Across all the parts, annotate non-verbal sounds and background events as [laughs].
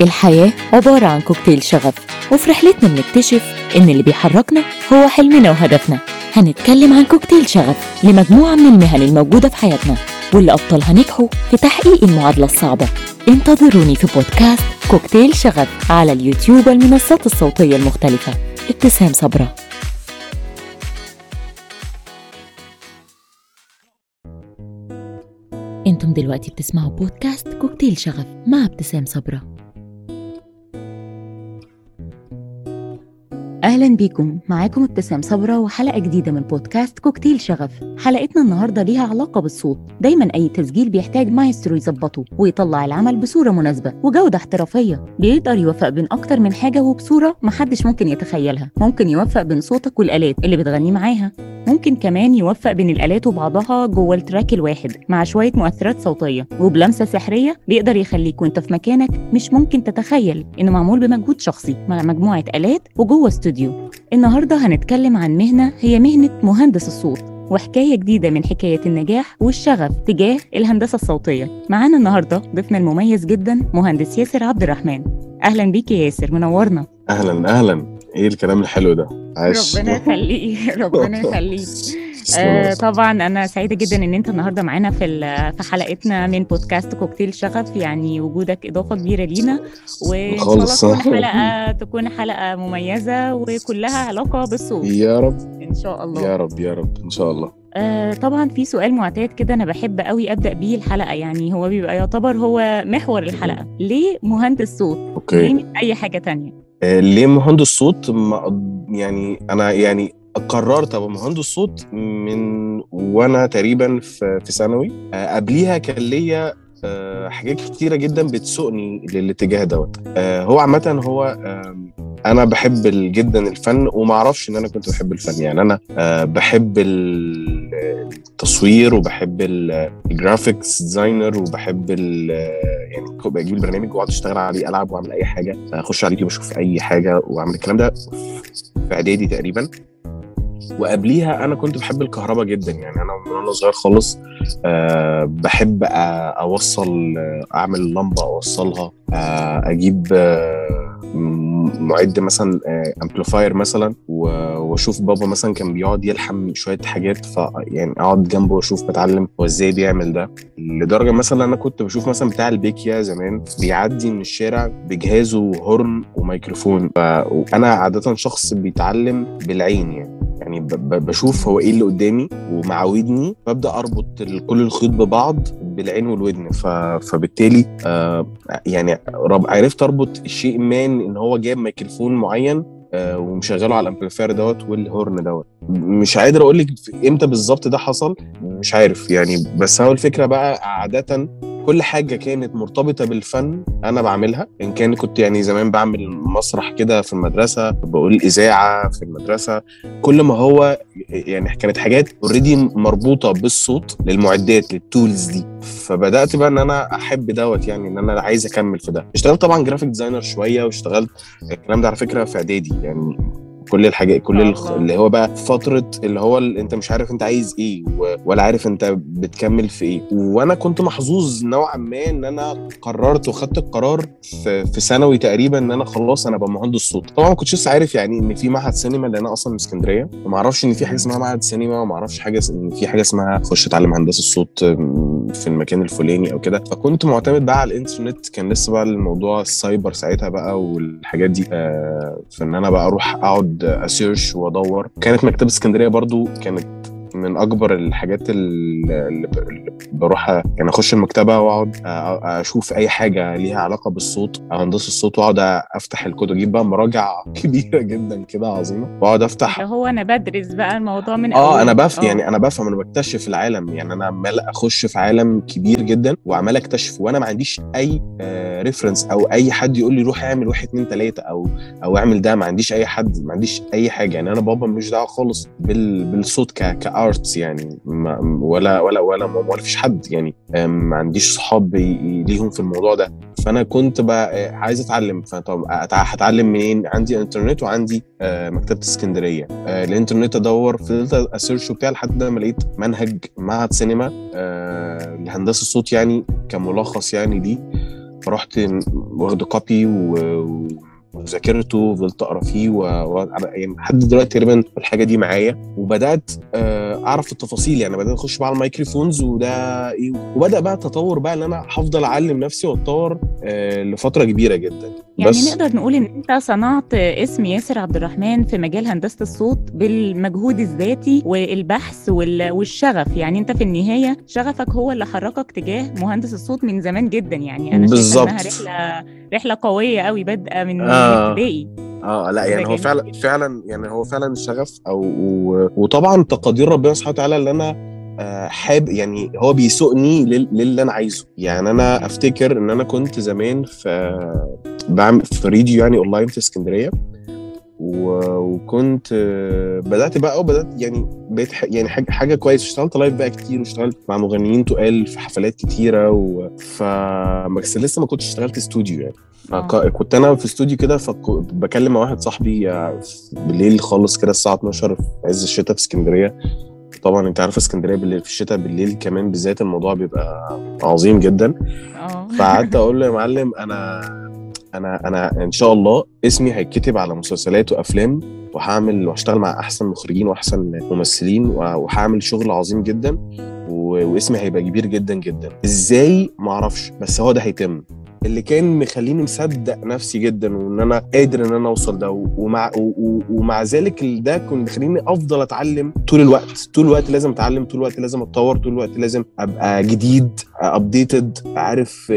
الحياة عبارة عن كوكتيل شغف وفي رحلتنا بنكتشف إن اللي بيحركنا هو حلمنا وهدفنا. هنتكلم عن كوكتيل شغف لمجموعة من المهن الموجودة في حياتنا واللي أبطالها نجحوا في تحقيق المعادلة الصعبة. انتظروني في بودكاست كوكتيل شغف على اليوتيوب والمنصات الصوتية المختلفة. ابتسام صبرا. أنتم دلوقتي بتسمعوا بودكاست كوكتيل شغف مع ابتسام صبرا. أهلا بيكم. معاكم ابتسام صبرا وحلقة جديدة من بودكاست كوكتيل شغف. حلقتنا النهارده ليها علاقة بالصوت. دايما أي تسجيل بيحتاج مايسترو يظبطه ويطلع العمل بصورة مناسبة وجودة احترافية. بيقدر يوفق بين أكتر من حاجة وبصورة محدش ممكن يتخيلها. ممكن يوفق بين صوتك والآلات اللي بتغني معاها. ممكن كمان يوفق بين الآلات وبعضها جوه التراك الواحد مع شوية مؤثرات صوتية وبلمسة سحرية بيقدر يخليك وأنت في مكانك مش ممكن تتخيل إنه معمول بمجهود شخصي مع مجموعة آلات وجوه استوديو. النهاردة هنتكلم عن مهنة هي مهنة مهندس الصوت وحكاية جديدة من حكاية النجاح والشغف تجاه الهندسة الصوتية. معانا النهاردة ضيفنا المميز جدا مهندس ياسر عبد الرحمن. أهلا بيك يا ياسر منورنا. أهلا أهلا. إيه الكلام الحلو ده؟ عاش. ربنا يخليك [laughs] ربنا يخليك. آه طبعا أنا سعيدة جدا إن أنت النهارده معانا في في حلقتنا من بودكاست كوكتيل شغف يعني وجودك إضافة كبيرة لينا. وإن شاء الله. تكون حلقه تكون حلقة مميزة وكلها علاقة بالصوت. يا رب. إن شاء الله. يا رب يا رب إن شاء الله. آه طبعا في سؤال معتاد كده أنا بحب قوي أبدأ بيه الحلقة يعني هو بيبقى يعتبر هو محور الحلقة. ليه مهندس صوت؟ ليه أوكي. مش أي حاجة تانية؟ آه ليه مهندس صوت؟ ما يعني أنا يعني قررت ابقى مهندس صوت من وأنا تقريبا في ثانوي. آه قبليها كان ليا آه حاجات كتيرة جدا بتسوقني للاتجاه دوت. آه هو عامة هو أنا بحب جدا الفن وما أعرفش إن أنا كنت بحب الفن. يعني أنا بحب ال- التصوير وبحب ال- ال graphics designer وبحب يعني بجيب البرنامج وأقعد أشتغل عليه ألعب وأعمل أي حاجة أخش على اليوتيوب أشوف أي حاجة وأعمل الكلام ده. في إعدادي تقريبا. وقبليها أنا كنت بحب الكهرباء جدا يعني أنا من وأنا صغير خالص أه بحب أوصل آه، أعمل لمبة أوصلها أه أجيب م- معد مثلا امبليفاير مثلا و- وأشوف بابا مثلا كان بيقعد يلحم شوية حاجات ف يعني أقعد جنبه وأشوف بتعلم هو إزاي بيعمل ده. لدرجة مثلا أنا كنت بشوف مثلا بتاع البيكيا زمان بيعدي من الشارع بجهازه هورن وميكروفون ف- وأنا عاده شخص بيتعلم بالعين يعني. يعني بشوف هو إيه اللي قدامي ومع ودني ببدأ أربط كل الخيوط ببعض بالعين والودن. فبالتالي آه يعني. عرفت أربط الشيء ما إن هو جايب ميكروفون معين آه ومشغله على ال amplifier دوت وال horn دوت مش قادر أقول لك إمتى بالظبط ده حصل مش عارف يعني بس هو الفكرة بقى عادة كل حاجة كانت مرتبطة بالفن أنا بعملها. إن كان كنت يعني زمان بعمل مسرح كده في المدرسة بقول إذاعة في المدرسة. كل ما هو يعني كانت حاجات already مربوطة بالصوت للمعدات لل tools دي. فبدأت بقى إن أنا أحب دوت يعني إن أنا عايز أكمل في ده. اشتغلت طبعا graphic designer شوية واشتغلت الكلام ده على فكرة في إعدادي يعني. كل الحاجات كل الخ... اللي هو بقى فترة اللي هو ال... أنت مش عارف أنت عايز إيه و... ولا عارف أنت بتكمل في إيه. وأنا كنت محظوظ نوعا ما إن أنا قررت وخدت القرار في, في ثانوي تقريبا إن أنا خلاص أنا ابقى مهندس صوت. طبعا ما كنتش لسه عارف يعني إن في معهد سينما لأن أنا أصلا من اسكندرية. وما أعرفش إن في حاجة اسمها معهد سينما وما أعرفش حاجة إن في حاجة اسمها خش أتعلم هندسة الصوت في المكان الفلاني أو كده. فكنت معتمد بقى على الإنترنت. كان لسه بقى الموضوع السايبر ساعتها بقى والحاجات دي آه فأنا بقى أروح أقعد ا search وادور. كانت مكتبة اسكندرية برضو كانت من أكبر الحاجات اللي بروح يعني أخش المكتبة وأقعد أ- أشوف أي حاجة ليها علاقة بالصوت أو هندسة الصوت وأقعد أفتح الكتب. أجيب بقى مراجع [laughs] كبيرة جدا كده عظيمة. وأقعد أفتح. اللي هو أنا بدرس بقى الموضوع من آه أوله. أنا بف آه. يعني أنا بفهم أنا بكتشف العالم. يعني أنا عمال أخش في عالم كبير جدا وعمال أكتشف. وأنا ما عنديش أي reference أو أي حد يقول لي روح اعمل واحد اتنين تلاتة أو أو اعمل ده. ما عنديش أي حد ما عنديش أي حاجة. يعني أنا بابا مالوش دعوة خالص بال بالصوت ك ك arts يعني ما ولا ولا ولا ولا فيش حد يعني ما عنديش صحاب ليهم في الموضوع ده. فأنا كنت بقى آه، عايز أتعلم. فطب هتعلم منين؟ عندي انترنت وعندي آه، مكتبة اسكندرية. آه، الانترنت أدور فضلت أ search وبتاع لحد ما لقيت منهج معهد سينما لهندسة الصوت يعني كملخص يعني ليه. فرحت واخد copy و وذاكرته وفضلت أقرأ فيه و... و... يعني لحد دلوقتي تقريبا الحاجة دي معايا. وبدأت آه، أعرف التفاصيل يعني. بدأت أخش بقى على ال microphones وده إيه وبدأ بقى التطور بقى إن أنا هفضل أعلم نفسي وأتطور آه، لفترة كبيرة جدا. يعني بس نقدر نقول إن أنت صنعت اسم ياسر عبد الرحمن في مجال هندسة الصوت بالمجهود الذاتي والبحث والشغف. يعني أنت في النهاية شغفك هو اللي حركك تجاه مهندس الصوت من زمان جدا. يعني أنا إنها رحله رحلة قوية قوي بادئة من آه. ابتدائي آه لا يعني هو فعلا فعلا يعني هو فعلا شغف أو وطبعا تقادير ربنا سبحانه وتعالى اللي أنا آه، حاب يعني هو بيسوقني للي أنا عايزه. يعني أنا أفتكر إن أنا كنت زمان في بعمل في راديو يعني أونلاين في اسكندرية. وكنت بدأت بقى وبدات يعني بقيت يعني حاجة حاجة كويس اشتغلت live بقى كتير واشتغلت مع مغنيين تقال في حفلات كتيرة و... ف بس لسه ما كنتش اشتغلت استوديو يعني. فكنت أنا في استوديو كده فبكلم مع واحد صاحبي بالليل خالص كده الساعة 12 في عز الشتاء في اسكندرية. طبعا أنت عارفه اسكندرية بالليل في الشتاء بالليل كمان بالذات الموضوع بيبقى عظيم جدا. آه. فقعدت أقول له يا معلم أنا أنا أنا إن شاء الله اسمي هيتكتب على مسلسلات وأفلام وهعمل وهشتغل مع أحسن مخرجين وأحسن ممثلين وهعمل شغل عظيم جدا. واسمي هيبقى كبير جدا جدا. إزاي؟ ما أعرفش بس هو ده هيتم. اللي كان مخليني مصدق نفسي جدا وإن أنا قادر إن أنا أوصل ده ومع ومع ذلك ده كان بيخليني أفضل أتعلم طول الوقت. طول الوقت لازم أتعلم طول الوقت لازم أتطور طول الوقت لازم أبقى جديد ابديتد عارف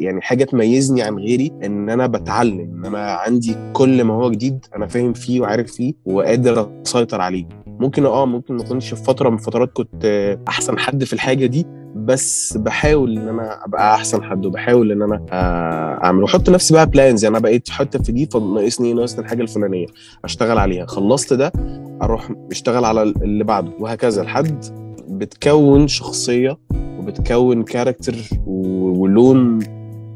يعني حاجة تميزني عن غيري إن أنا بتعلم إن أنا عندي كل ما هو جديد أنا فاهم فيه وعارف فيه وقادر أسيطر عليه. ممكن آه ممكن ما أكونش في فترة من الفترات كنت أحسن حد في الحاجة دي بس بحاول إن أنا أبقى أحسن حد وبحاول إن أنا آه، أعمل وأحط نفسي بقى plans يعني أنا بقيت حتة في دي فناقصني ناقصني الحاجة الفلانية أشتغل عليها. خلصت ده أروح أشتغل على اللي بعده وهكذا لحد بتكون شخصية وبتكون character ولون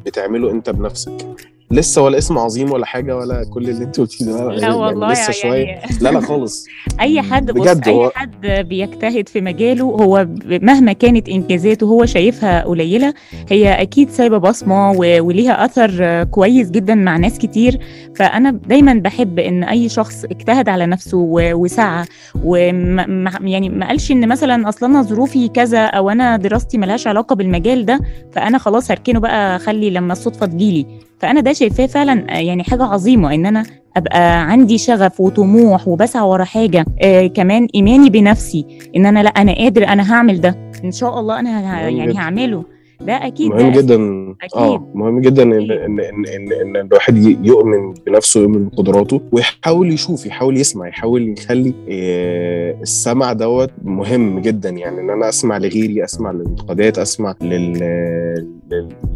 بتعمله أنت بنفسك. لسه ولا اسم عظيم ولا حاجة ولا كل اللي انت قلتيه ده لا يعني والله لسه يعني شوية. لا لا خالص. أي حد بص بجد أي هو... حد بيجتهد في مجاله هو مهما كانت إنجازاته هو شايفها قليلة. هي أكيد سايبة بصمة وليها أثر كويس جدا مع ناس كتير. فأنا دايما بحب إن أي شخص اجتهد على نفسه وسعى. وما يعني ما قالش إن مثلا أصلا أنا ظروفي كذا أو أنا دراستي ملهاش علاقة بالمجال ده فأنا خلاص هركنه بقى خلي لما الصدفة تجيلي. فأنا ده شايفاه فعلا يعني حاجة عظيمة إن أنا أبقى عندي شغف وطموح وبسعى ورا حاجة آه كمان إيماني بنفسي إن أنا لأ أنا قادر أنا هعمل ده. إن شاء الله أنا يعني هعمله. ده أكيد مهم ده جدا. أكيد. آه مهم جدا إن إن إن إن, إن الواحد يؤمن بنفسه ويؤمن بقدراته ويحاول يشوف يحاول يسمع يحاول يخلي آه، السمع دوت مهم جدا. يعني إن أنا أسمع لغيري أسمع للانتقادات أسمع لل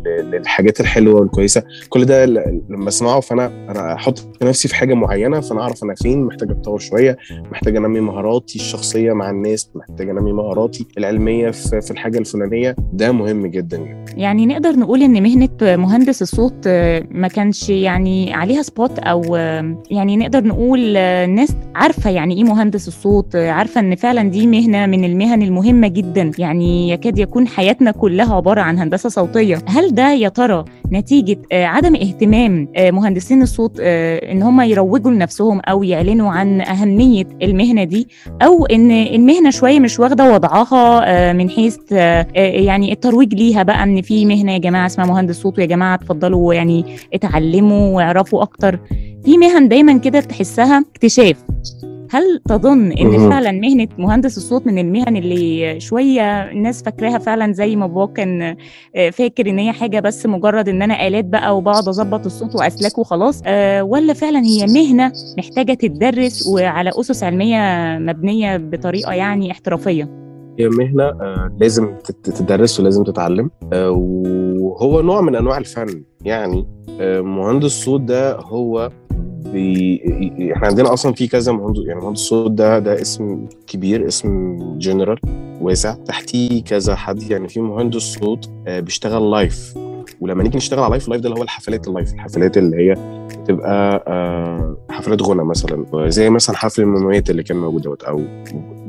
للحاجات الحلوة والكويسة. كل ده لما أسمعه فأنا أنا أحط نفسي في حاجة معينة فأنا أعرف أنا فين. محتاج أتطور شوية محتاج أنمي مهاراتي الشخصية مع الناس محتاج أنمي مهاراتي العلمية في الحاجة الفلانية. ده مهم جدا. جدا. يعني نقدر نقول إن مهنة مهندس الصوت آه، ما كانش يعني عليها سبوت أو آه، يعني نقدر نقول الناس آه، عارفة يعني إيه مهندس الصوت عارفة إن فعلا دي مهنة من المهن المهمة جدا. يعني يكاد يكون حياتنا كلها عبارة عن هندسة صوتية. هل ده يا ترى نتيجة عدم اهتمام مهندسين الصوت إن هم يروجوا لنفسهم أو يعلنوا عن أهمية المهنة دي أو إن المهنة شوية مش واخدة وضعها من حيث يعني الترويج ليها بقى إن في مهنة يا جماعة اسمها مهندس صوت ويا جماعة اتفضلوا يعني اتعلموا واعرفوا أكتر. في مهن دايما كده تحسها اكتشاف. هل تظن إن فعلا مهنة مهندس الصوت من المهن اللي شوية الناس فاكراها فعلا زي ما بابا كان آه، فاكر إن هي حاجة بس مجرد إن أنا آلات بقى وبقعد أظبط الصوت وأسلاك وخلاص أه ولا فعلا هي مهنة محتاجة تتدرس وعلى أسس علمية مبنية بطريقة يعني احترافية؟ هي مهنة آه، لازم تدرس ولازم تتعلم. آه، وهو نوع من أنواع الفن. يعني آه، مهندس صوت ده هو بي... إحنا عندنا أصلا في كذا مهندس يعني مهندس صوت ده ده اسم كبير اسم جنرال واسع. تحتيه كذا حد. يعني في مهندس صوت بيشتغل live ولما نيجي نشتغل على live live ده اللي هو الحفلات ال live الحفلات اللي هي بتبقى آه، حفلات غنى مثلا زي مثلا حفل الموميات اللي كان موجود دوت أو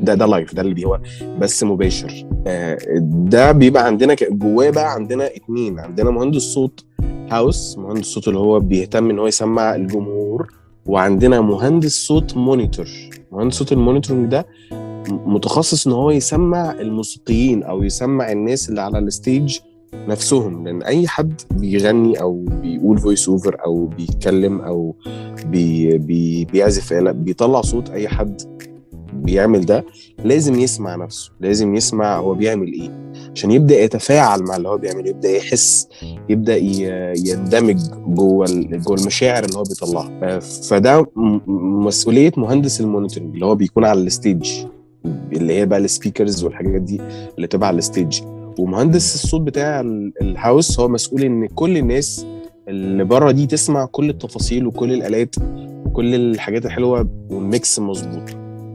ده ده live ده اللي هو بس مباشر. آه، ده بيبقى عندنا جواه بقى عندنا اتنين. عندنا مهندس صوت house مهندس صوت اللي هو بيهتم إن هو يسمع الجمهور وعندنا مهندس صوت monitor مهندس صوت ال monitoring ده متخصص إن هو يسمع الموسيقيين أو يسمع الناس اللي على ال stage نفسهم لأن أي حد بيغني أو بيقول voice over أو بيتكلم أو بي بي بيعزف آلة بيطلع صوت أي حد بيعمل ده لازم يسمع نفسه لازم يسمع هو بيعمل إيه. عشان يبدأ يتفاعل مع اللي هو بيعمله يبدأ يحس يبدأ يندمج جوه جوه المشاعر اللي هو بيطلعها. فده مسؤولية مهندس ال monitoring اللي هو بيكون على ال stage اللي هي بقى ال speakers والحاجات دي اللي تبع ال stage ومهندس الصوت بتاع ال- ال house هو مسؤول إن كل الناس اللي بره دي تسمع كل التفاصيل وكل الآلات وكل الحاجات الحلوة وال mix مظبوط.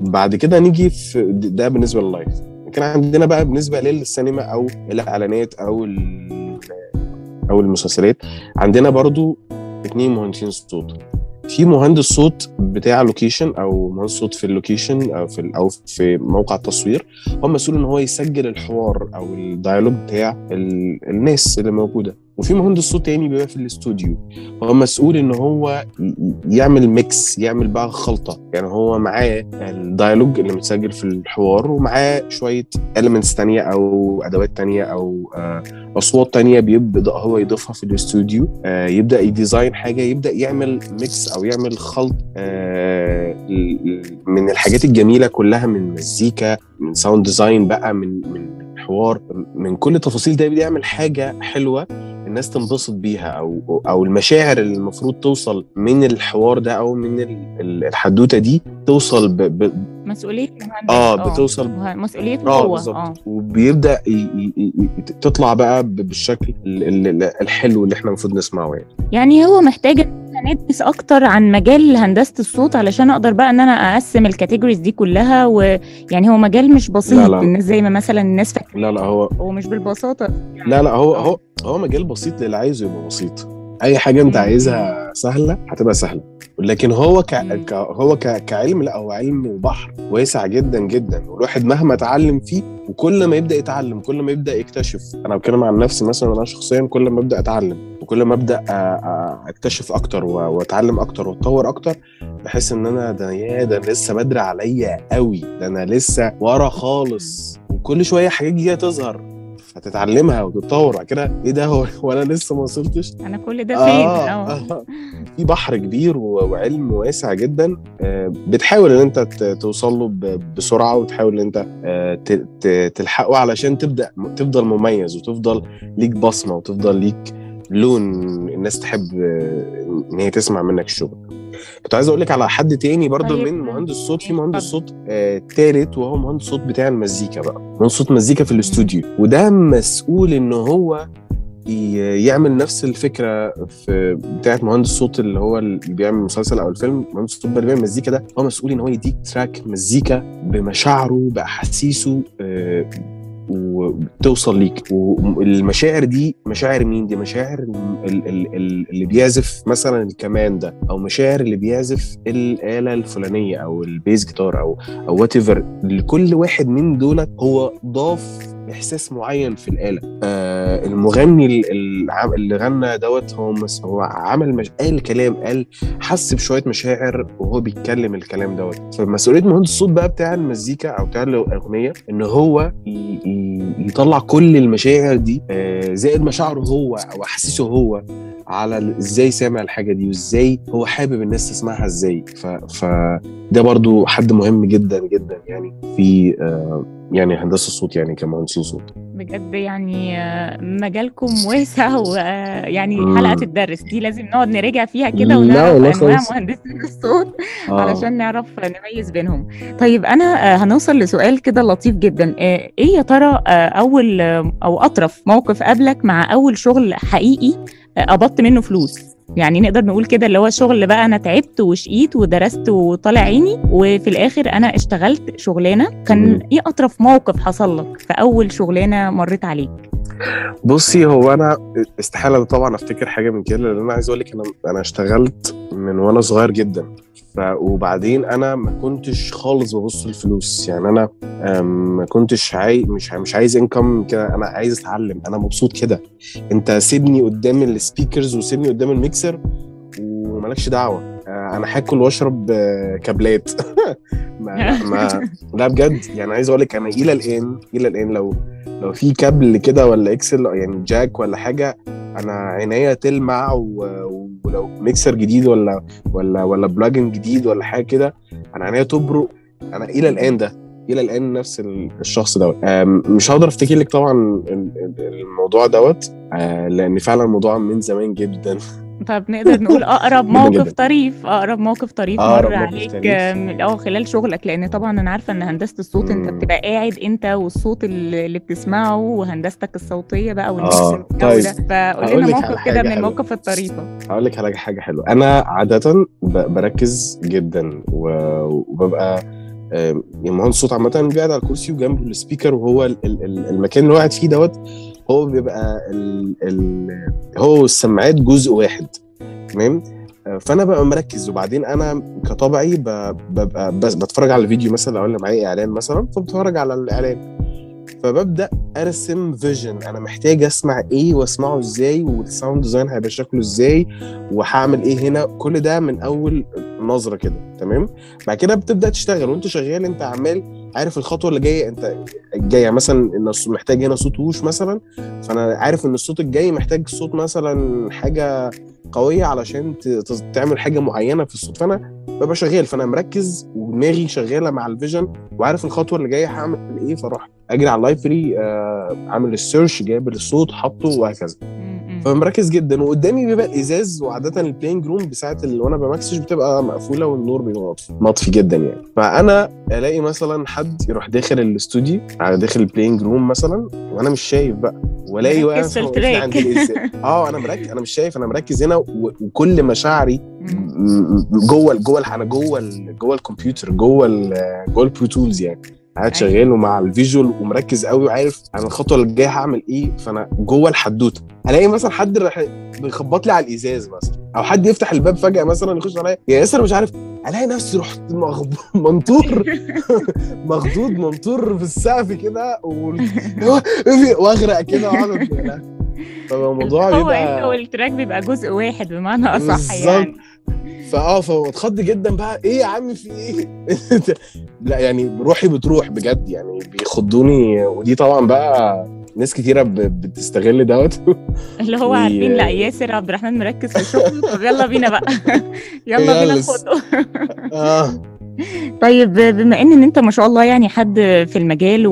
بعد كده نيجي في ده بالنسبة لل live. كان عندنا بقى بالنسبة للسينما أو الإعلانات أو أو المسلسلات عندنا برضو اتنين مهندسين صوت. في مهندس صوت بتاع location أو مهندس صوت في ال location أو في أو في موقع التصوير هو مسؤول إن هو يسجل الحوار أو ال dialogue بتاع ال- الناس اللي موجودة. وفي مهندس صوت تاني بيبقى في الاستوديو. هو مسؤول إن هو يعمل mix يعمل بقى خلطة. يعني هو معاه ال dialogue اللي متسجل في الحوار ومعاه شوية elements تانية أو أدوات تانية أو آه، أصوات تانية بيبدأ هو يضيفها في الاستوديو. آه، يبدأ ي design حاجة يبدأ يعمل mix أو يعمل خلط آه، من الحاجات الجميلة كلها من مزيكا من sound design بقى من من حوار من كل التفاصيل ده يبدأ يعمل حاجة حلوة. الناس تنبسط بيها أو أو المشاعر اللي المفروض توصل من الحوار ده أو من ال- ال- الحدوتة دي توصل ب... ب... مسؤولية المهندس آه بتوصل مسؤوليته آه بالظبط. آه. وبيبدأ ي... ي... ي... تطلع بقى بالشكل ال- ال- الحلو اللي إحنا المفروض نسمعه يعني. يعني هو محتاج ندرس أكتر عن مجال هندسة الصوت علشان أقدر بقى إن أنا أقسم الكاتيجوريز دي كلها ويعني هو مجال مش بسيط لا، لا. الناس زي ما مثلا الناس فاكره لا لا هو هو مش بالبساطة لا لا هو. هو هو مجال بسيط للي عايزه يبقى بسيط أي حاجة أنت. عايزها سهلة هتبقى سهلة. لكن هو ك... ك... هو ك... كعلم لا هو علم بحر واسع جدا جدا. والواحد مهما اتعلم فيه وكل ما يبدأ يتعلم كل ما يبدأ يكتشف. أنا بتكلم عن نفسي مثلا أنا شخصيا كل ما أبدأ أتعلم وكل ما أبدأ أكتشف أكتر وأتعلم أكتر وأتطور أكتر بحس إن أنا ده يا ده لسه بدري عليا قوي ده أنا لسه ورا خالص. وكل شوية حاجات جديدة تظهر. فتتعلمها وتتطور بعد كده. إيه ده؟ هو وأنا لسه ما وصلتش؟ أنا كل ده فين؟ آه آه. آه. في بحر كبير وعلم واسع جدا. آه، بتحاول إن أنت توصل له بسرعة وتحاول إن أنت آه، تلحقه علشان تبدأ تفضل مميز وتفضل ليك بصمة وتفضل ليك لون الناس تحب آه، إن هي تسمع منك الشغل. كنت عايز أقول لك على حد تاني برضه طيب، من مهندس صوت في. مهندس صوت آه تالت وهو مهندس صوت بتاع المزيكا بقى. مهندس صوت مزيكا في الاستوديو. وده مسؤول إن هو يعمل نفس الفكرة في بتاعه مهندس صوت اللي هو اللي بيعمل مسلسل أو الفيلم. مهندس بقى اللي بيعمل مزيكا ده هو مسؤول إن هو يديك تراك مزيكا بمشاعره بأحاسيسه وتوصل ليك. والمشاعر دي مشاعر مين دي؟ مشاعر ال- ال- ال- اللي بيعزف مثلا الكمان ده أو مشاعر اللي بيعزف الآلة الفلانية أو ال bass guitar أو أو whatever لكل واحد من دولت هو ضاف إحساس معين في الآلة آه المغني اللي غنى دوت هو هو عمل مش... قال كلام قال حس بشوية مشاعر وهو بيتكلم الكلام دوت فمسؤولية مهندس الصوت بقى بتاع المزيكا أو بتاع الأغنية إن هو. يطلع كل المشاعر دي آه زائد مشاعره هو أو احاسيسه هو على إزاي سامع الحاجة دي وإزاي هو حابب الناس تسمعها إزاي ف... فده برضو حد مهم جدا جدا يعني في آه يعني هندسة الصوت يعني كمهندسين صوت بجد يعني آه، مجالكم واسع ويعني مم. حلقة تدرس دي لازم نقعد نراجع فيها كده ونعرف أنواع. مهندسين الصوت آه. علشان نعرف نميز بينهم طيب أنا آه، هنوصل لسؤال كده لطيف جدا آه، إيه يا ترى آه، أول آه، أو أطرف موقف قابلك مع أول شغل حقيقي آه، قبضت منه فلوس يعني نقدر نقول كده اللي هو شغل بقى أنا تعبت وشقيت ودرست وطالع عيني وفي الآخر أنا اشتغلت شغلانة كان. إيه أطرف موقف حصل لك في أول شغلانة مريت عليك بصي هو أنا استحالة طبعا أفتكر حاجة من كده لأن أنا عايز أقول لك أنا أنا اشتغلت من وأنا صغير جدا وبعدين أنا ما كنتش خالص ببص الفلوس يعني أنا ما كنتش عاي... مش مش عايز انكم كده. أنا عايز أتعلم. أنا مبسوط كده. أنت سيبني قدام ال speakers وسيبني قدام الميكسر ومالكش دعوة. آه، أنا هاكل وأشرب آه، كابلات. [laughs] ما, ما لا بجد. يعني عايز أقول لك أنا إلى الآن إلى الآن لو لو في كابل كده ولا XLR يعني jack ولا حاجة أنا عينيا تلمع ولو ميكسر جديد ولا ولا ولا بلاجن جديد ولا حاجة كده أنا عينيا تبرق. أنا إلى الآن ده إلى الآن نفس ال- الشخص دوت. مش هقدر أفتكر لك طبعا ال- ال- الموضوع دوت آه، لأن فعلا الموضوع من زمان جدا. [laughs] طب نقدر نقول [laughs] أقرب موقف. طريف أقرب موقف طريف مر عليك آه خلال شغلك لأن طبعا أنا عارفة إن هندسة الصوت أنت. بتبقى قاعد أنت والصوت اللي بتسمعه وهندستك الصوتية بقى والميكسر والجو طيب. فقول لنا موقف كده من المواقف الطريفة. هقول لك على حاجة حلوة. أنا عادة بركز جدا وببقى آم، يعني مهندس صوت عامة بيقعد على الكرسي وجنبه ال speaker وهو ال- ال- ال- المكان اللي هو قاعد فيه دوت. هو بيبقى ال ال هو السماعات جزء واحد تمام؟ فأنا ببقى مركز وبعدين أنا كطبعي ببقى بس بتفرج على الفيديو مثلا لو أنا معايا إعلان مثلا فبتفرج على الإعلان. فببدأ أرسم vision أنا محتاج أسمع إيه وأسمعه إزاي وال sound design هيبقى شكله إزاي وهعمل إيه هنا. كل ده من أول نظرة كده تمام؟ بعد كده بتبدأ تشتغل وأنت شغال أنت عمال عارف الخطوة اللي جاية أنت جاية مثلا إن محتاج هنا صوت whoosh مثلا فأنا عارف إن الصوت الجاي محتاج صوت مثلا حاجة قوية علشان تعمل حاجة معينة في الصوت فأنا ببقى شغال فأنا مركز ودماغي شغالة مع ال vision وعارف الخطوة اللي جاية هعمل إيه فأروح أجري على ال library آه، عامل ال search جايب الصوت حاطه وهكذا. فمركز جدا. وقدامي بيبقى الإزاز وعادة ال playing room ساعة اللي وأنا بمكسج بتبقى مقفولة والنور بيبقى مطفي مطفي جدا يعني. فأنا ألاقي مثلا حد يروح داخل الاستوديو على داخل ال playing room مثلا وأنا مش شايف بقى. وألاقي الإزاز. [laughs] آه أنا مركز أنا مش شايف أنا مركز هنا وكل مشاعري جوه جوه أنا جوه جوه الكمبيوتر جوه جوه ال Pro Tools يعني. قاعد أيوة. شغال ومع ال visual ومركز قوي وعارف أنا الخطوة اللي جاية هعمل إيه؟ فأنا جوه الحدوتة. ألاقي مثلا حد راح بيخبط لي على الإزاز مثلا. أو حد يفتح الباب فجأة مثلا يخش عليا. يا ياسر مش عارف ألاقي نفسي رحت مغب... منطور. [laughs] مخضوض منطور في السقف كده [laughs] وأغرق كده وأقعد فالموضوع هو انت بيبقى والتراك بيبقى جزء واحد بمعنى أصح. يعني. فآه فاتخض جدا بقى إيه يا عم في إيه؟ [laughs] لا يعني روحي بتروح بجد يعني بيخضوني ودي طبعا بقى ناس كتيرة بتستغل دوت. [laughs] اللي هو عارفين لا ياسر عبد الرحمن مركز في شغله طب يلا بينا بقى. [laughs] يلا بينا يلا. ناخده آه. طيب بما إن إن أنت ما شاء الله يعني حد في المجال.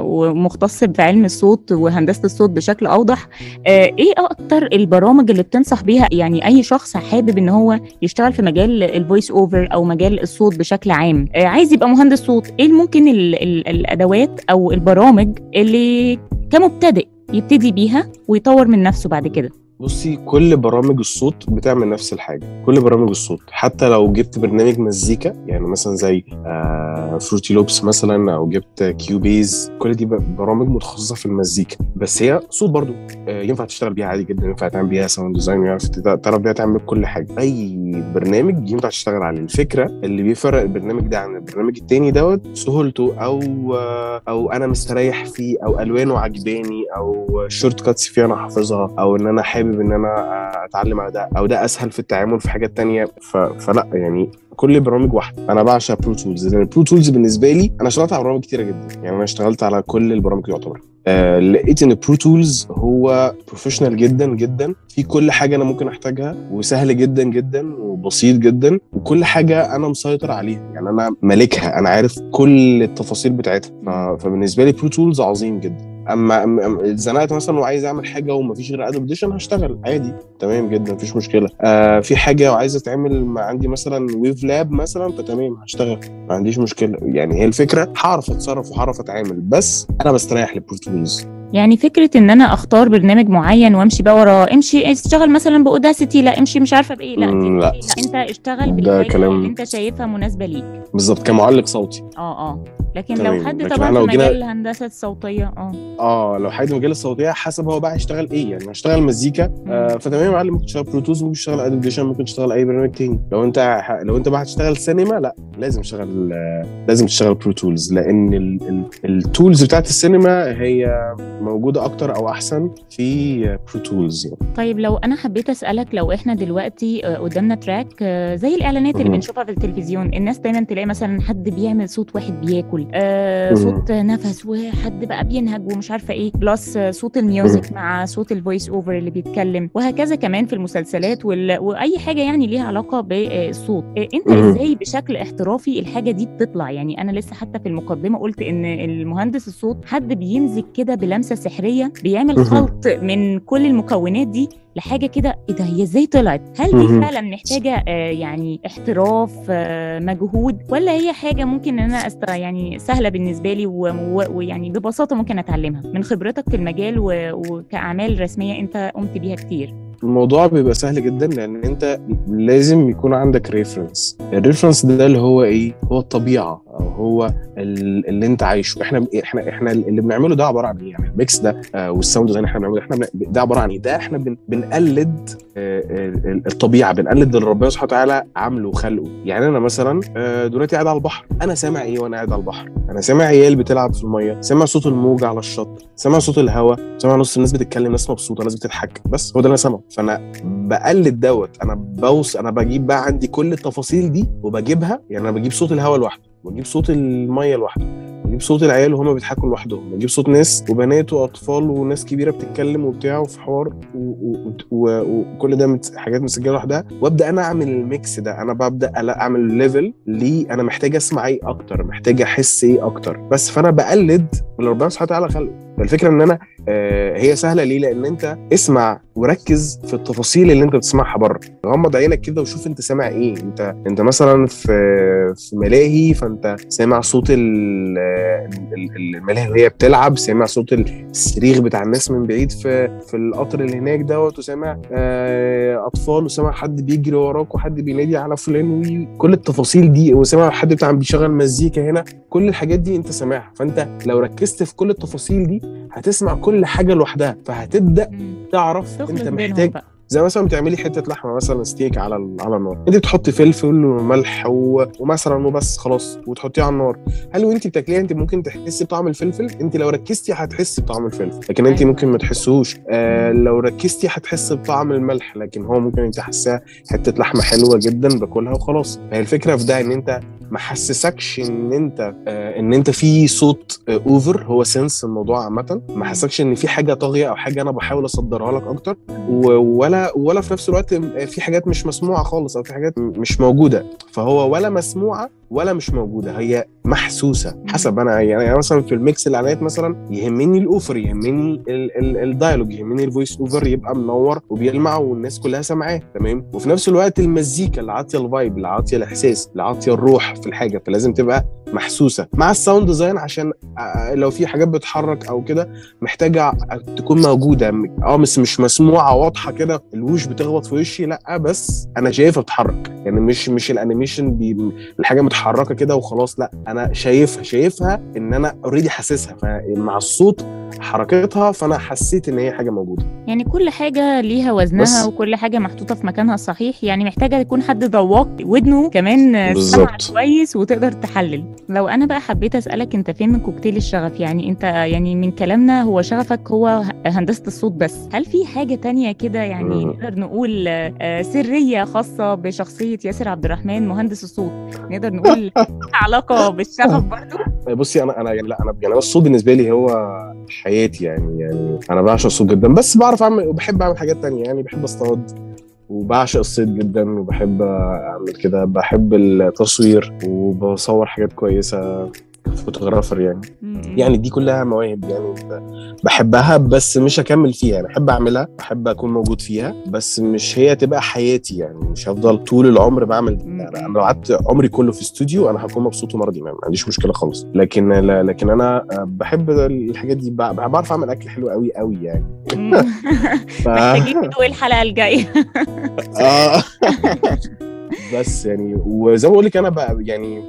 ومختص في علم الصوت وهندسة الصوت بشكل أوضح آه، إيه أكتر البرامج اللي بتنصح بيها يعني أي شخص حابب إن هو يشتغل في مجال ال voice over أو مجال الصوت بشكل عام آه، عايز يبقى مهندس صوت إيه ممكن ال... ال... الأدوات أو البرامج اللي كمبتدئ يبتدي بيها ويطور من نفسه بعد كده بصي كل برامج الصوت بتعمل نفس الحاجة. كل برامج الصوت حتى لو جبت برنامج مزيكا يعني مثلا زي آه Fruity Loops مثلا أو جبت Cubase كل دي برامج متخصصة في المزيكا. بس هي صوت برضو آه ينفع تشتغل بيها عادي جدا ينفع تعمل بيها sound design ينفع تعرف بيها تعمل كل حاجة. أي برنامج ينفع تشتغل عليه. الفكرة اللي بيفرق البرنامج ده عن البرنامج التاني دوت سهولته أو آه أو أنا مستريح فيه أو ألوانه عجباني أو shortcuts فيه أنا حافظها أو إن أنا حابب إن أنا أتعلم على ده أو ده أسهل في التعامل في حاجات تانية ف... فلا يعني كل برامج واحدة. أنا بعشق Pro Tools لأن ال Pro Tools بالنسبة لي أنا اشتغلت على برامج كتيرة جدا. يعني أنا اشتغلت على كل البرامج يعتبر. آه لقيت إن Pro Tools هو professional جدا جدا. في كل حاجة أنا ممكن أحتاجها وسهل جدا جدا وبسيط جدا. وكل حاجة أنا مسيطر عليها. يعني أنا مالكها أنا عارف كل التفاصيل بتاعتها. فبالنسبة لي Pro Tools عظيم جدا. اما اتزنقت مثلا وعايز أعمل حاجة ومفيش غير Adobe Audition هشتغل. عادي. تمام جدا مفيش مشكلة. آه في حاجة وعايز اتعمل عندي مثلا WaveLab مثلا فتمام هشتغل. ما عنديش مشكلة. يعني هي الفكرة هعرف أتصرف وهعرف أتعامل. بس أنا بستريح لل Pro Tools يعني فكرة إن أنا أختار برنامج معين وأمشي بقى وراه امشي اشتغل مثلا ب Audacity لا امشي مش عارفة بإيه. لا, لا. لا أنت اشتغل كلام- اللي أنت شايفها مناسبة ليك. بالظبط كمعلق صوتي. آه آه. لكن تمام. لو حد طبعا في مجال الهندسة الصوتية آه. آه لو حد مجال الصوتية حسب هو بقى هيشتغل إيه؟ يعني هيشتغل مزيكا آه فتمام يا معلم ممكن تشتغل Pro Tools ممكن تشتغل Adobe Audition ممكن تشتغل أي برنامج تاني. لو أنت ح- لو أنت بقى هتشتغل سينما لا لازم تشتغل آه لازم تشتغل Pro Tools لأن ال tools بتاعت السينما هي موجودة أكتر أو أحسن في Pro Tools يعني. طيب لو أنا حبيت أسألك لو إحنا دلوقتي آه، قدامنا track آه، زي الإعلانات اللي. بنشوفها في التلفزيون الناس دايما تلاقي مثلا حد بيعمل صوت واحد بياكل آه مهم. صوت نفس وحد بقى بينهج ومش عارفة إيه plus آه، صوت ال music مع صوت ال voice over اللي بيتكلم وهكذا كمان في المسلسلات وال... وأي حاجة يعني ليها علاقة بالصوت آه، أنت. إزاي بشكل احترافي الحاجة دي بتطلع يعني أنا لسه حتى في المقدمة قلت إن المهندس الصوت حد بيمزج كده بلمسة سحرية بيعمل. خلط من كل المكونات دي لحاجة كده إيه ده؟ هي إزاي طلعت؟ هل دي. فعلا محتاجة آه يعني احتراف آه مجهود ولا هي حاجة ممكن إن أنا أست... يعني سهلة بالنسبة لي ويعني ببساطة ممكن أتعلمها؟ من خبرتك في المجال و... وكأعمال رسمية أنت قمت بيها كتير. الموضوع بيبقى سهل جدا لأن أنت لازم يكون عندك reference ال reference ده اللي هو إيه؟ هو الطبيعة أو هو ال- اللي أنت عايشه. إحنا إحنا إحنا اللي بنعمله ده عبارة عن إيه؟ يعني ال mix ده آه وال sound design إحنا بنعمله إحنا ده عبارة عن إيه؟ ده إحنا بن بنقلد آه آه، الطبيعة. بنقلد اللي ربنا سبحانه وتعالى عامله وخلقه. يعني أنا مثلا دلوقتي قاعد على البحر. أنا سامع إيه وأنا قاعد على البحر؟ أنا سامع عيال بتلعب في المية. سامع صوت الموج على الشط. سامع صوت الهواء سامع نص الناس بتتكلم ناس مبسوطة ناس بتضحك. بس هو ده اللي أنا سامعه. فأنا بقلد دوت. أنا بوص أنا بجيب بقى عندي كل التفاصيل دي وبجيبها. يعني أنا بجيب صوت الهواء لوحده واجيب صوت المية لوحده. واجيب صوت العيال وهما بيضحكوا لوحدهم. واجيب صوت ناس وبنات وأطفال وناس كبيرة بتتكلم وبتاع وفي حوار وكل ده حاجات مسجله لوحدها. وأبدأ أنا أعمل ال mix ده. أنا ببدأ أعمل level ليه أنا محتاج أسمع إيه أكتر محتاج أحس إيه أكتر. بس فأنا بقلد اللي ربنا سبحانه وتعالى خلقه فالفكرة إن أنا آه، هي سهلة ليه؟ لأن أنت اسمع وركز في التفاصيل اللي أنت بتسمعها بره. غمض عينك كده وشوف أنت سامع إيه. أنت أنت مثلا في في ملاهي فأنت سامع صوت ال- الملاهي وهي بتلعب سامع صوت الصريخ بتاع الناس من بعيد في في القطر اللي هناك دوت وسامع آه، أطفال وسامع حد بيجري وراك وحد بينادي على فلان وكل التفاصيل دي وسامع حد بتاع بيشغل مزيكا هنا كل الحاجات دي أنت سامعها فأنت لو ركزت في كل التفاصيل دي هتسمع كل حاجة لوحدها فهتبدأ. تعرف أنت محتاج بقى زي مثلا بتعملي حتة لحمة مثلا ستيك على على النار. انت بتحطي فلفل وملح و... ومثلا وبس خلاص وتحطيه على النار. هل وانت بتاكليها انت ممكن تحسي بطعم الفلفل؟ انت لو ركزتي هتحسي بطعم الفلفل لكن انت أيوة. ممكن ما تحسوش. آه لو ركزتي هتحسي بطعم الملح لكن هو ممكن انت حاساها حتة لحمة حلوة جدا باكلها وخلاص. فهي الفكرة في ده ان انت ما حسسكش ان انت آه ان انت في صوت آه over هو sense الموضوع عامة. ما حسسكش ان في حاجة طاغية أو حاجة أنا بحاول أصدرها لك أكتر. و- ولا في نفس الوقت في حاجات مش مسموعة خالص أو في حاجات مش موجودة. فهو ولا مسموعة ولا مش موجودة هي محسوسة. حسب أنا يعني أنا مثلا في ال mix الاعلانات مثلا يهمني ال over يهمني ال- ال- ال dialogue يهمني ال voice over يبقى منور وبيلمع والناس كلها سامعاه تمام؟ وفي نفس الوقت المزيكا اللي عاطية ال vibe اللي عاطية الإحساس اللي عاطية الروح في الحاجة فلازم تبقى محسوسة. مع ال sound design عشان آه، لو في حاجات بتتحرك أو كده محتاجة تكون موجودة. آه بس مش مسموعة واضحة كده الوش بتخبط في وشي لأ بس أنا شايفها بتتحرك يعني مش مش ال animation الحاجة متحركة كده وخلاص لا أنا شايفها شايفها إن أنا already حاسسها فمع الصوت حركتها فأنا حسيت إن هي حاجة موجودة يعني كل حاجة ليها وزنها بس. وكل حاجة محطوطة في مكانها الصحيح يعني محتاجة يكون حد ذواق ودنه كمان سمع. كويس وتقدر تحلل لو أنا بقى حبيت أسألك أنت فين من كوكتيل الشغف يعني أنت يعني من كلامنا هو شغفك هو ه- هندسة الصوت بس هل في حاجة تانية كده يعني. نقدر نقول آه، سرية خاصة بشخصية ياسر عبد الرحمن مهندس الصوت نقدر نقول لها [laughs] علاقة بالشغف برضو بصي أنا أنا يعني لا أنا يعني الصوت بالنسبة لي هو حياتي يعني يعني أنا بعشق الصوت جدا بس بعرف أعمل وبحب أعمل حاجات تانية يعني بحب أصطاد وبعشق الصيد جدا وبحب أعمل كده بحب التصوير وبصور حاجات كويسة. فوتوغرافر يعني. م- م. يعني دي كلها مواهب يعني بحبها بس مش هكمل فيها. يعني بحب أعملها بحب أكون موجود فيها بس مش هي تبقى حياتي يعني. مش هفضل طول العمر بعمل يعني أنا لو قعدت عمري كله في استوديو أنا هكون مبسوط ومرضي ما عنديش مشكلة خالص. لكن لا لكن أنا بحب الحاجات دي بع- بعرف أعمل أكل حلو قوي قوي يعني. ف... [laughs] محتاجين ندوق الحلقة الجاية. آه. [laughs] بس يعني وزي ما بقول لك أنا بقى يعني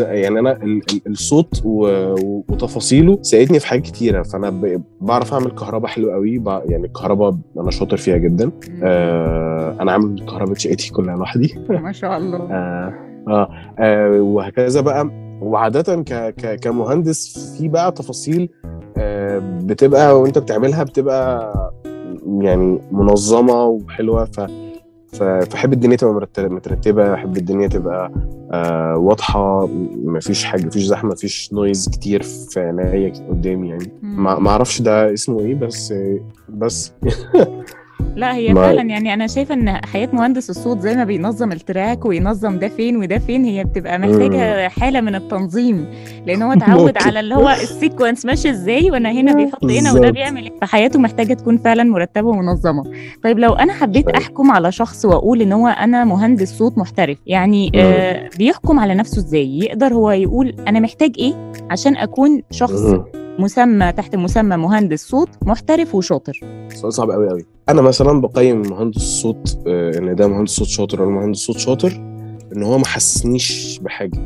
يعني أنا ال- ال- الصوت وتفاصيله ساعدني في حاجات كتيرة. فأنا بعرف أعمل كهرباء حلو قوي يعني الكهرباء أنا شاطر فيها جدا. آه أنا عامل كهرباء شقتي كلها لوحدي. [laughs] ما شاء الله. آه, آه, آه وهكذا بقى. وعادة ك ك كمهندس في بقى تفاصيل آه بتبقى وأنت بتعملها بتبقى يعني منظمة وحلوة. ف ف- فأحب الدنيا تبقى مترتبة أحب الدنيا تبقى آه واضحة مفيش حاجة مفيش زحمة مفيش noise كتير في عينيا قدامي يعني. ما ما أعرفش ده اسمه إيه بس بس [laughs] لا هي ما- فعلا يعني أنا شايفة إن حياة مهندس الصوت زي ما بينظم ال track وينظم ده فين وده فين هي بتبقى محتاجة حالة من التنظيم لأن هو اتعود. على اللي هو السيكونس ماشي إزاي وأنا هنا بيحط هنا وده. بيعمل إيه فحياته محتاجة تكون فعلا مرتبة ومنظمة طيب لو أنا حبيت. أحكم على شخص وأقول إن هو أنا مهندس صوت محترف يعني آه بيحكم على نفسه إزاي يقدر هو يقول أنا محتاج إيه عشان أكون شخص. مسمى تحت مسمى مهندس صوت محترف وشاطر. سؤال صعب قوي قوي أنا مثلا بقيم مهندس الصوت آه، إن ده مهندس صوت شاطر ولا مهندس صوت شاطر إن هو ما حسسنيش بحاجة.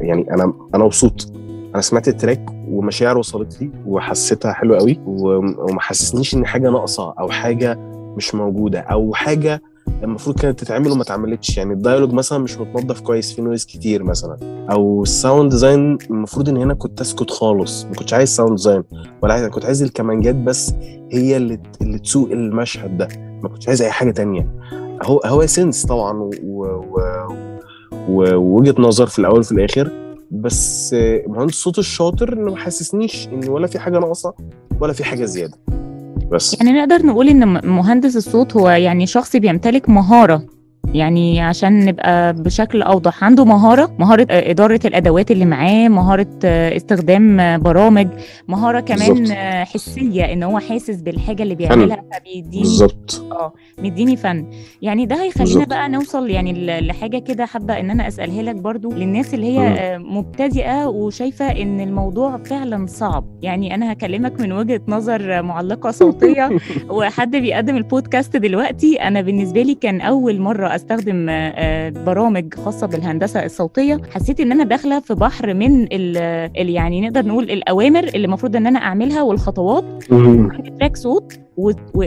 يعني أنا أنا مبسوط. أنا سمعت ال track ومشاعر وصلت لي وحسيتها حلوة قوي وما حسسنيش إن حاجة ناقصة أو حاجة مش موجودة أو حاجة المفروض كانت تتعمل وما اتعملتش. يعني ال dialogue مثلا مش متنظف كويس في noise كتير مثلا. أو ال sound design المفروض إن هنا كنت أسكت خالص ما كنتش عايز sound design ولا عايز كنت عايز الكمانجات بس هي اللي اللي تسوق المشهد ده ما كنتش عايز أي حاجة تانية. هو هو سنس طبعا ووجهة نظر في الأول وفي الآخر. بس مهندس الصوت الشاطر إنه ما حسسنيش إن ولا في حاجة ناقصة ولا في حاجة زيادة. بس. يعني نقدر نقول إن مهندس الصوت هو يعني شخص بيمتلك مهارة. يعني عشان نبقى بشكل أوضح عنده مهارة مهارة آه، إدارة الأدوات اللي معاه مهارة آه، استخدام آه، برامج مهارة كمان بالظبط. آه، حسية إن هو حاسس بالحاجة اللي بيعملها فبيديني بالظبط مديني فن يعني ده هيخلينا. بقى نوصل يعني لحاجة كده حابة إن أنا أسألها لك برضو للناس اللي هي مم. مبتدئة وشايفة إن الموضوع فعلا صعب يعني أنا هكلمك من وجهة نظر معلقة صوتية [laughs] وحد بيقدم البودكاست دلوقتي أنا بالنسبة لي كان أول مرة أستخدم آه، آه، برامج خاصة بالهندسة الصوتية حسيت إن أنا داخلة في بحر من ال ال- يعني نقدر نقول الأوامر اللي المفروض إن أنا أعملها والخطوات. تراك صوت و... و...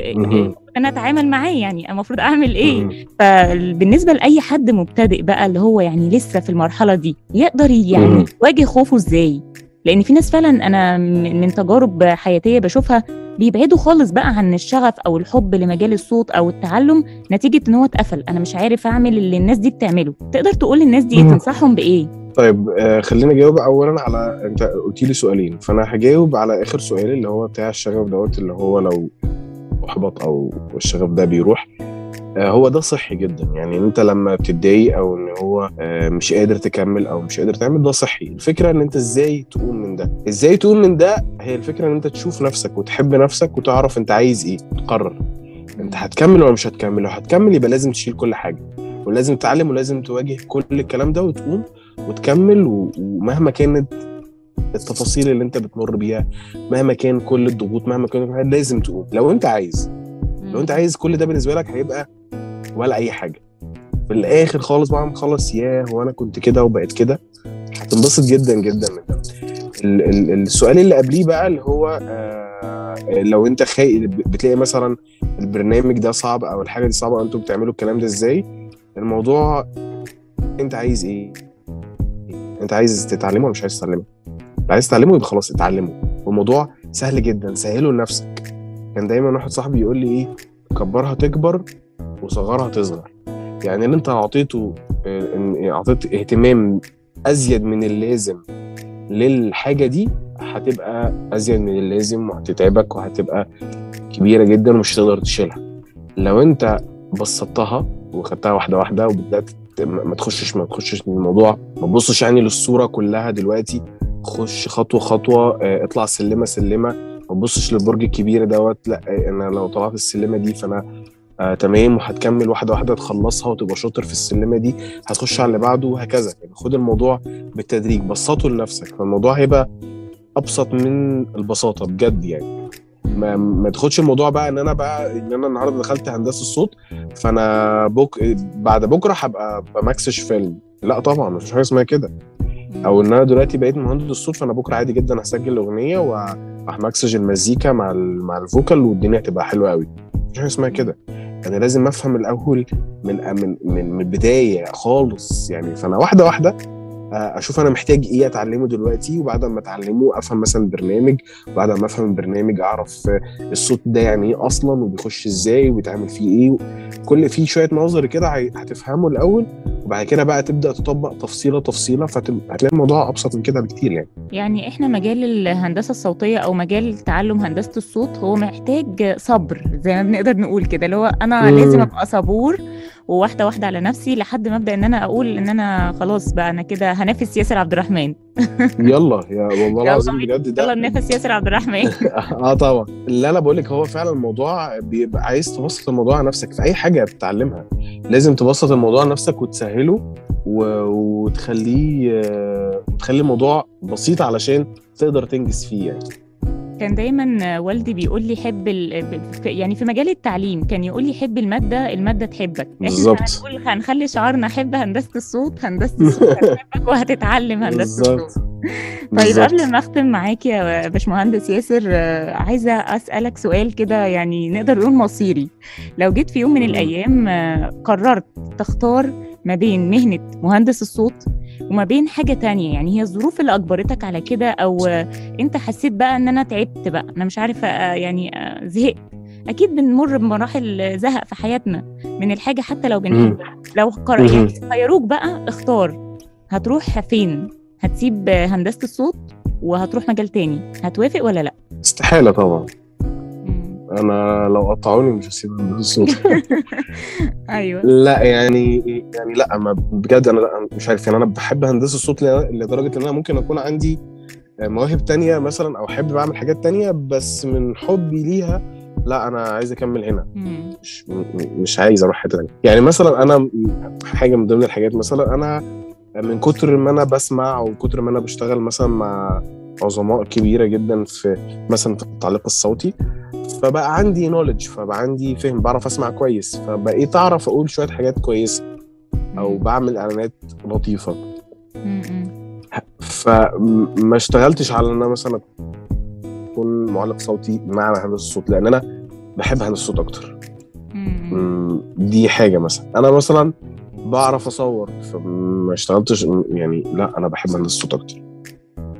أنا أتعامل معاه يعني المفروض أعمل إيه. فبالنسبة لأي حد مبتدئ بقى اللي هو يعني لسه في المرحلة دي يقدر يعني. يواجه خوفه إزاي لأن في ناس فعلا أنا من تجارب حياتية بشوفها بيبعدوا خالص بقى عن الشغف أو الحب لمجال الصوت أو التعلم نتيجة إن هو اتقفل. أنا مش عارف أعمل اللي الناس دي بتعمله. تقدر تقول للناس دي. تنصحهم بإيه؟ طيب آه خلينا أجاوب اولا على أنت قلت لي سؤالين فأنا هجاوب على آخر سؤال اللي هو بتاع الشغف دوت اللي هو لو أحبط أو الشغف ده بيروح. هو ده صحي جدا. يعني أنت لما بتتضايق أو إن هو آه مش قادر تكمل أو مش قادر تعمل ده صحي. الفكرة إن أنت إزاي تقوم من ده؟ إزاي تقوم من ده؟ هي الفكرة إن أنت تشوف نفسك وتحب نفسك وتعرف أنت عايز إيه تقرر. أنت هتكمل ولا مش هتكمل؟ لو هتكمل يبقى لازم تشيل كل حاجة. ولازم تتعلم ولازم تواجه كل الكلام ده وتقوم وتكمل ومهما كانت التفاصيل اللي أنت بتمر بيها مهما كان كل الضغوط مهما كان لازم تقوم. لو أنت عايز. لو أنت عايز كل ده بالنسبة لك هيبقى ولا أي حاجة. في الآخر خالص بعد ما تخلص ياه هو أنا كنت كده وبقيت كده. هتنبسط جدا جدا من ده. ال- ال- السؤال اللي قبليه بقى اللي هو آه لو أنت خايف بتلاقي مثلا البرنامج ده صعب أو الحاجة دي صعبة أنتوا بتعملوا الكلام ده إزاي؟ الموضوع أنت عايز إيه؟ أنت عايز تتعلمه ولا مش عايز تتعلمه؟ عايز تتعلمه يبقى خلاص اتعلمه. والموضوع سهل جدا سهله لنفسك. كان دايما واحد صاحبي يقول لي إيه كبرها تكبر وصغرها تصغر. يعني اللي انت اعطيته اعطيت اهتمام أزيد من اللازم للحاجة دي هتبقى أزيد من اللازم وهتتعبك وهتبقى كبيرة جدا ومش هتقدر تشيلها. لو انت بسطتها وخدتها واحدة واحدة وبدأت ما تخشش ما تخشش الموضوع ما تبصش يعني للصورة كلها دلوقتي خش خطوة خطوة آه، اطلع سلمة سلمة ما تبصش للبرج الكبير دوت لا آه، أنا لو طلعت السلمة دي فأنا آه تمام وهتكمل واحدة واحدة تخلصها وتبقى شاطر في السلمة دي هتخش على اللي بعده وهكذا يعني خد الموضوع بالتدريج بسطه لنفسك. فالموضوع هيبقى أبسط من البساطة بجد يعني. ما, ما تاخدش الموضوع بقى إن أنا بقى إن أنا النهارده دخلت هندسة الصوت فأنا بك بعد بكرة هبقى بمكسش فيلم لا طبعا مفيش حاجة اسمها كده. أو إن أنا دلوقتي بقيت مهندس صوت فأنا بكرة عادي جدا هسجل أغنية وهمكسج المزيكا مع مع الفوكال والدنيا هتبقى حلوة قوي مفيش حاجة اسمها كده. أنا لازم أفهم الأول من من من, البداية خالص. يعني فأنا واحدة واحدة أشوف أنا محتاج إيه أتعلمه دلوقتي وبعد ما أتعلمه أفهم مثلا برنامج وبعد ما أفهم البرنامج أعرف الصوت ده يعني إيه أصلا وبيخش إزاي وبيتعمل فيه إيه. كل فيه شوية نظري كده هتفهمه الأول وبعد كده بقى تبدأ تطبق تفصيلة تفصيلة فهتلاقي الموضوع أبسط من كده بكتير يعني. يعني إحنا مجال الهندسة الصوتية أو مجال تعلم هندسة الصوت هو محتاج صبر زي ما بنقدر نقول كده اللي هو أنا لازم أبقى صبور وواحدة واحدة على نفسي لحد ما أبدأ إن أنا أقول إن أنا خلاص بقى أنا كده هنافس ياسر عبد الرحمن. [laughs] يلا يا والله العظيم بجد ده يلا ننافس ياسر عبد الرحمن. [laughs] آه طبعا. اللي أنا بقول لك هو فعلا الموضوع بيبقى عايز تبسط الموضوع على نفسك في أي حاجة بتتعلمها. لازم تبسط الموضوع على نفسك وتسهله و... وتخليه وتخلي الموضوع بسيط علشان تقدر تنجز فيه يعني. كان دايما والدي بيقول لي حب ال... يعني في مجال التعليم كان يقول لي حب المادة المادة تحبك. بالظبط. هنقول هنخلي شعارنا حب هندسة الصوت هندسة الصوت هتحبك وهتتعلم هندسة الصوت. طيب قبل ما أختم معاك يا باشمهندس ياسر عايزة أسألك سؤال كده يعني نقدر نقول مصيري. لو جيت في يوم من الأيام قررت تختار ما بين مهنة مهندس الصوت وما بين حاجة تانية. يعني هي الظروف اللي أجبرتك على كده أو أنت حسيت بقى أن أنا تعبت بقى أنا مش عارفة يعني زهقت. أكيد بنمر بمراحل زهق في حياتنا من الحاجة حتى لو بنحبها. لو قرر يعني خيروك بقى اختار. هتروح فين؟ هتسيب هندسة الصوت وهتروح مجال تاني. هتوافق ولا لأ؟ استحالة طبعا. أنا لو قطعوني مش هسيب الصوت. [laughs] أيوه. لا يعني يعني لا ما بجد أنا لا مش عارف يعني أنا بحب هندسة الصوت لدرجة إن أنا ممكن أكون عندي مواهب تانية مثلا أو أحب بعمل حاجات تانية بس من حبي ليها لا أنا عايز أكمل هنا. مش مش عايز أروح حتة تانية. يعني مثلا أنا حاجة من ضمن الحاجات مثلا أنا من كتر ما أنا بسمع وكتر ما أنا بشتغل مثلا مع عظماء كبيرة جدا في مثلا في التعليق الصوتي فبقى عندي نولج فبقى عندي فهم بعرف أسمع كويس فبقيت أعرف أقول شوية حاجات كويسة أو بعمل إعلانات لطيفة. فما اشتغلتش على إن أنا مثلا أكون معلق صوتي مع هندسة الصوت لأن أنا بحب هندسة الصوت أكتر. دي حاجة مثلا. أنا مثلا بعرف أصور فما اشتغلتش يعني لا أنا بحب هندسة الصوت أكتر.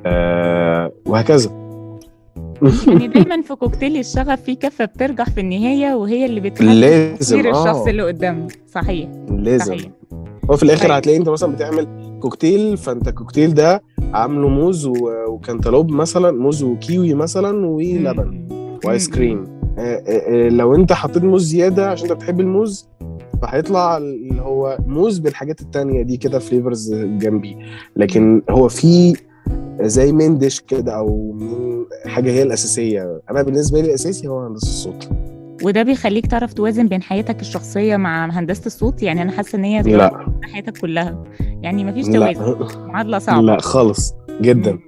أه وهكذا. يعني [laughs] دايما في كوكتيل الشغف في كفة بترجح في النهاية وهي اللي لازم الشخص آه. اللي قدامنا صحيح لازم. صحيح. هو في الآخر هتلاقي أنت مثلا بتعمل كوكتيل فأنت الكوكتيل ده عامله موز وكانتالوب مثلا موز وكيوي مثلا ولبن و ice cream. آآ آآ لو أنت حطيت موز زيادة عشان أنت بتحب الموز فهيطلع اللي هو موز بالحاجات التانية دي كده فليفرز جنبي. لكن هو في زي main dish كده أو حاجة هي الأساسية. أنا بالنسبة لي الأساسي هو هندسة الصوت. وده بيخليك تعرف توازن بين حياتك الشخصية مع هندسة الصوت؟ يعني أنا حاسة إن هي لا. حياتك كلها. يعني مفيش توازن. معادلة صعبة. لا خالص. جدا.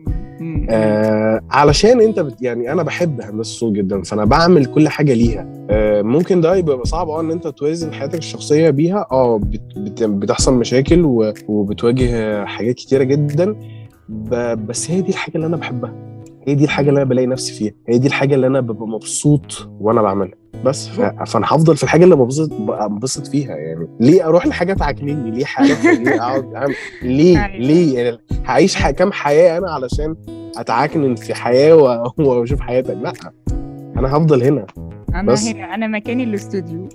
آه علشان أنت بت يعني أنا بحب هندسة الصوت جدا فأنا بعمل كل حاجة ليها. آه ممكن ده يبقى صعب آه إن أنت توازن حياتك الشخصية بيها. آه بت بت بتحصل مشاكل وبتواجه حاجات كتيرة جدا. بس هي دي الحاجة اللي أنا بحبها. هي دي الحاجة اللي أنا بلاقي نفسي فيها. هي دي الحاجة اللي أنا ببقى مبسوط وأنا بعملها. بس فأنا هفضل في الحاجة اللي ببسط بنبسط فيها يعني. ليه أروح لحاجة تعكنني ليه حاجة ليه أقعد أعمل؟ ليه؟ ليه؟ يعني هعيش كام حياة أنا علشان أتعكنن في حياة [laughs] وأشوف حياتك لأ. أنا هفضل هنا. أنا بس. هنا. أنا مكاني الأستوديو.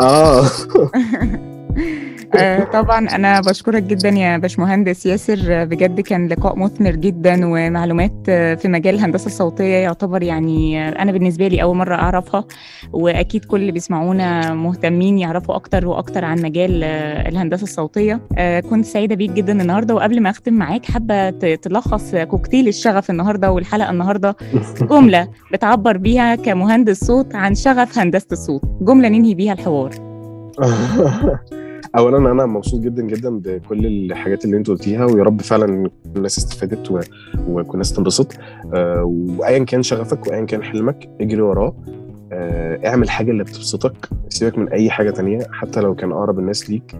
آه. [laughs] آه طبعا أنا بشكرك جدا يا باشمهندس ياسر. بجد كان لقاء مثمر جدا ومعلومات في مجال الهندسة الصوتية يعتبر يعني أنا بالنسبة لي أول مرة أعرفها وأكيد كل اللي بيسمعونا مهتمين يعرفوا أكتر وأكتر عن مجال الهندسة الصوتية. آه كنت سعيدة بيك جدا النهارده وقبل ما أختم معاك حابة تلخص كوكتيل الشغف النهارده والحلقة النهارده. [laughs] جملة بتعبر بيها كمهندس صوت عن شغف هندسة الصوت. جملة ننهي بيها الحوار. [laughs] اولا أنا مبسوط جدا جدا بكل الحاجات اللي أنت قلتيها ويا رب فعلا الناس استفادت و... وكل الناس تنبسط. آه، وايا كان شغفك وايا كان حلمك اجري وراه. آه، اعمل حاجة اللي بتبسطك سيبك من أي حاجة تانية حتى لو كان أقرب الناس ليك.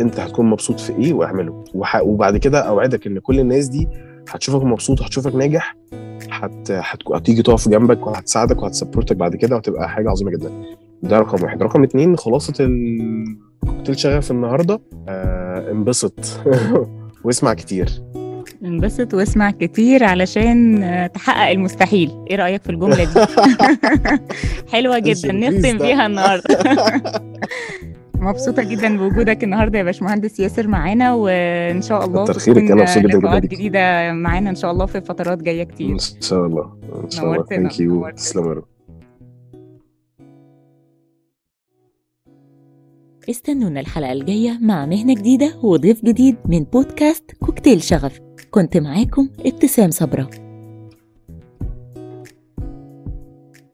أنت هتكون مبسوط في إيه واعمله؟ وح... وبعد كده أوعدك إن كل الناس دي هتشوفك مبسوط وهتشوفك ناجح هت... هت... هتيجي تقف جنبك وهتساعدك وهتسبورتك بعد كده وهتبقى حاجة عظيمة جدا. ده رقم واحد. رقم اتنين خلاصة الكوكتيل شغف النهارده. آه انبسط. [laughs] واسمع كتير. انبسط واسمع كتير علشان آه، تحقق المستحيل. إيه رأيك في الجملة دي؟ [laughs] حلوة جدا. نختم. بيها النهاردة. [laughs] مبسوطة جدا بوجودك النهارده يا باشمهندس ياسر معانا وإن شاء الله تكون لقاءات. جديدة معانا إن شاء الله في فترات جاية كتير. إن شاء الله. إن شاء الله. ثانك يو. تسلم يا رب. استنونا الحلقة الجاية مع مهنة جديدة وضيف جديد من بودكاست كوكتيل شغف. كنت معاكم ابتسام صبرا.